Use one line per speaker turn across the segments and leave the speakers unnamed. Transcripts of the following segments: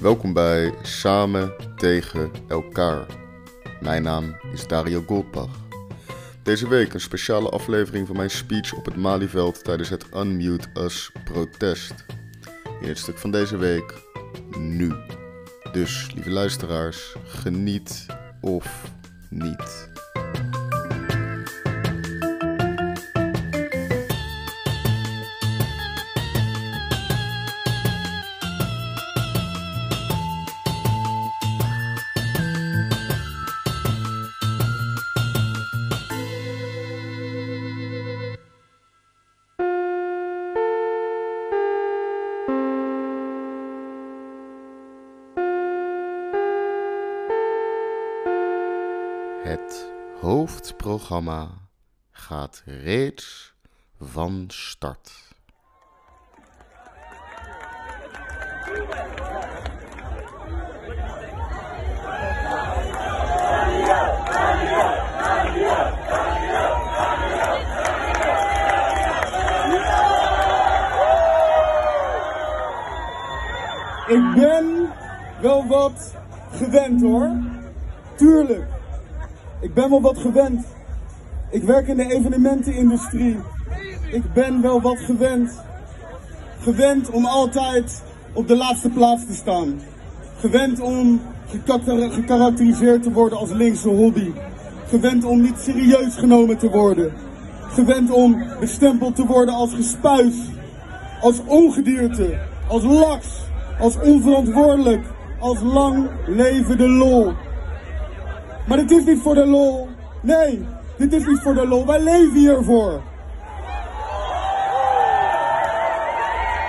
Welkom bij Samen tegen elkaar. Mijn naam is Dario Goldbach. Deze week een speciale aflevering van mijn speech op het Malieveld tijdens het Unmute Us protest. In het stuk van deze week nu. Dus, lieve luisteraars, geniet of niet. Het hoofdprogramma gaat reeds van start.
Ik ben wel wat gewend hoor. Tuurlijk. Ik ben wel wat gewend. Ik werk in de evenementenindustrie. Ik ben wel wat gewend. Gewend om altijd op de laatste plaats te staan. Gewend om gekarakteriseerd te worden als linkse hobby. Gewend om niet serieus genomen te worden. Gewend om bestempeld te worden als gespuis. Als ongedierte. Als laks. Als onverantwoordelijk. Als lang leven de lol. Maar dit is niet voor de lol. Nee, dit is niet voor de lol. Wij leven hiervoor.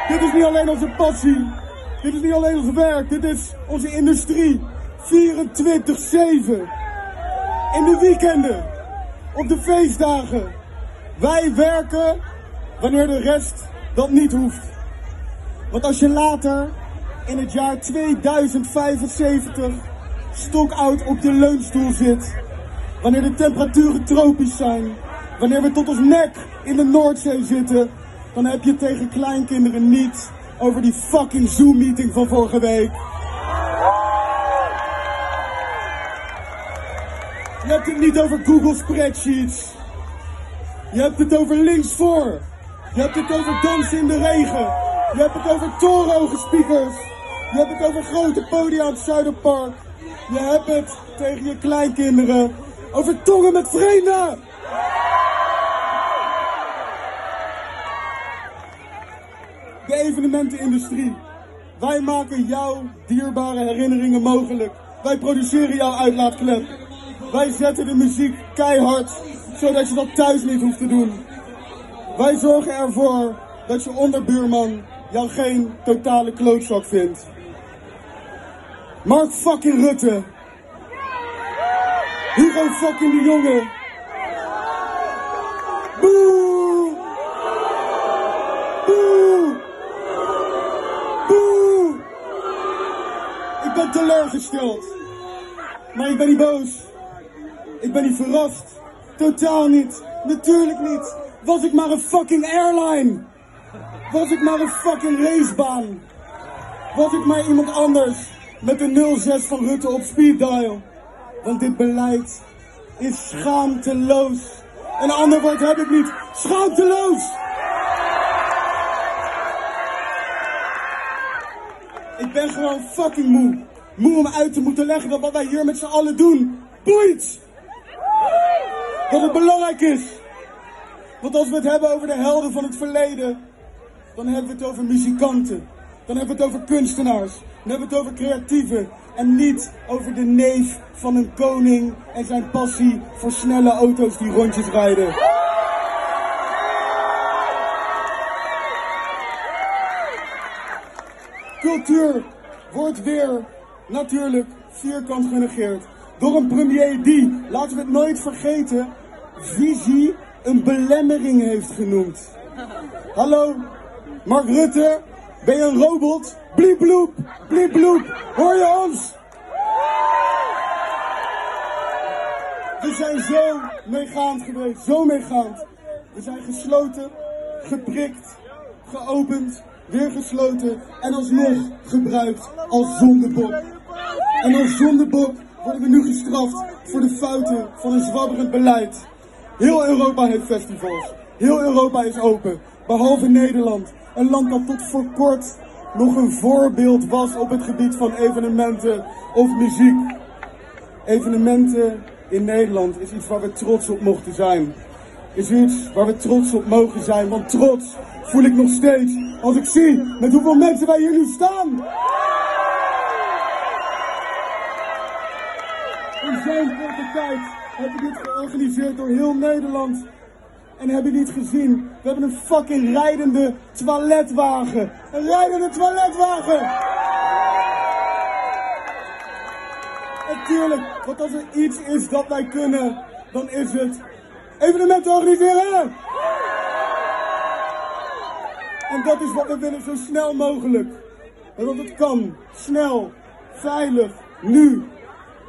Dit is niet alleen onze passie. Dit is niet alleen ons werk. Dit is onze industrie. 24-7. In de weekenden. Op de feestdagen. Wij werken wanneer de rest dat niet hoeft. Want als je later in het jaar 2075 stokoud op je leunstoel zit. Wanneer de temperaturen tropisch zijn. Wanneer we tot ons nek in de Noordzee zitten. Dan heb je tegen kleinkinderen niet over die fucking Zoom-meeting van vorige week. Je hebt het niet over Google Spreadsheets. Je hebt het over links voor. Je hebt het over dansen in de regen. Je hebt het over torenhoge speakers. Je hebt het over grote podia het Zuiderpark. Je hebt het tegen je kleinkinderen over tongen met vreemden. De evenementenindustrie. Wij maken jouw dierbare herinneringen mogelijk. Wij produceren jouw uitlaatklep. Wij zetten de muziek keihard, zodat je dat thuis niet hoeft te doen. Wij zorgen ervoor dat je onderbuurman jou geen totale klootzak vindt. Mark fucking Rutte. Hugo fucking de Jonge. Boe! Boe! Boe! Ik ben teleurgesteld. Maar ik ben niet boos. Ik ben niet verrast. Totaal niet. Natuurlijk niet. Was ik maar een fucking airline. Was ik maar een fucking racebaan. Was ik maar iemand anders met de 06 van Rutte op speed dial. Want dit beleid is schaamteloos. Een ander woord heb ik niet. Schaamteloos! Ik ben gewoon fucking moe. Moe om uit te moeten leggen dat wat wij hier met z'n allen doen, boeit! Dat het belangrijk is. Want als we het hebben over de helden van het verleden, dan hebben we het over muzikanten. Dan hebben we het over kunstenaars. Dan hebben we het over creatieven. En niet over de neef van een koning en zijn passie voor snelle auto's die rondjes rijden. Cultuur wordt weer natuurlijk vierkant genegeerd. Door een premier die, laten we het nooit vergeten, visie een belemmering heeft genoemd. Hallo, Mark Rutte, ben je een robot? Bliep bloep, bliep bloep, hoor je ons? We zijn zo meegaand geweest, zo meegaand. We zijn gesloten, geprikt, geopend, weer gesloten en alsnog gebruikt als zondebok. En als zondebok worden we nu gestraft voor de fouten van een zwabberend beleid. Heel Europa heeft festivals. Heel Europa is open. Behalve Nederland. Een land dat tot voor kort nog een voorbeeld was op het gebied van evenementen of muziek. Evenementen in Nederland is iets waar we trots op mochten zijn. Is iets waar we trots op mogen zijn. Want trots voel ik nog steeds als ik zie met hoeveel mensen wij hier nu staan. In zo'n korte tijd heb ik dit georganiseerd door heel Nederland. En heb je niet gezien? We hebben een fucking rijdende toiletwagen. Een rijdende toiletwagen! En tuurlijk, want als er iets is dat wij kunnen, dan is het evenementen organiseren! En dat is wat we willen zo snel mogelijk. En dat het kan. Snel. Veilig. Nu.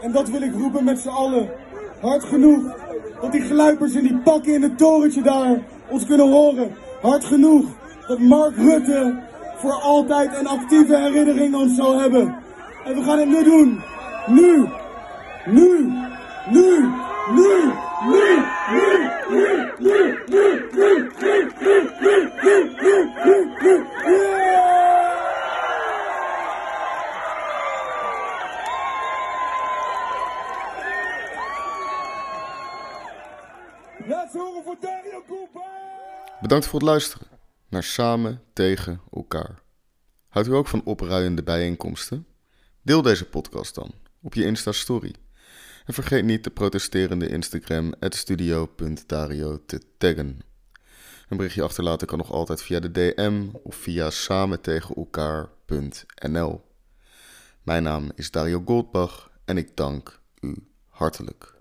En dat wil ik roepen met z'n allen. Hard genoeg. Dat die gluipers in die pakken in het torentje daar ons kunnen horen. Hard genoeg. Dat Mark Rutte voor altijd een actieve herinnering ons zal hebben. En we gaan het nu doen. Nu. Nu. Nu. Nu. Nu. Nu. Nu. Nu. Nu. Nu. Nu. Nu. Nu. Nu. Nu. Nu. Nu. Yeah! Laat ze horen voor Dario Cooper!
Bedankt voor het luisteren naar Samen tegen elkaar. Houdt u ook van opruiende bijeenkomsten? Deel deze podcast dan op je Insta-story. En vergeet niet de protesterende Instagram studio.dario te taggen. Een berichtje achterlaten kan nog altijd via de DM of via samentegenelkaar.nl. Mijn naam is Dario Goldbach en ik dank u hartelijk.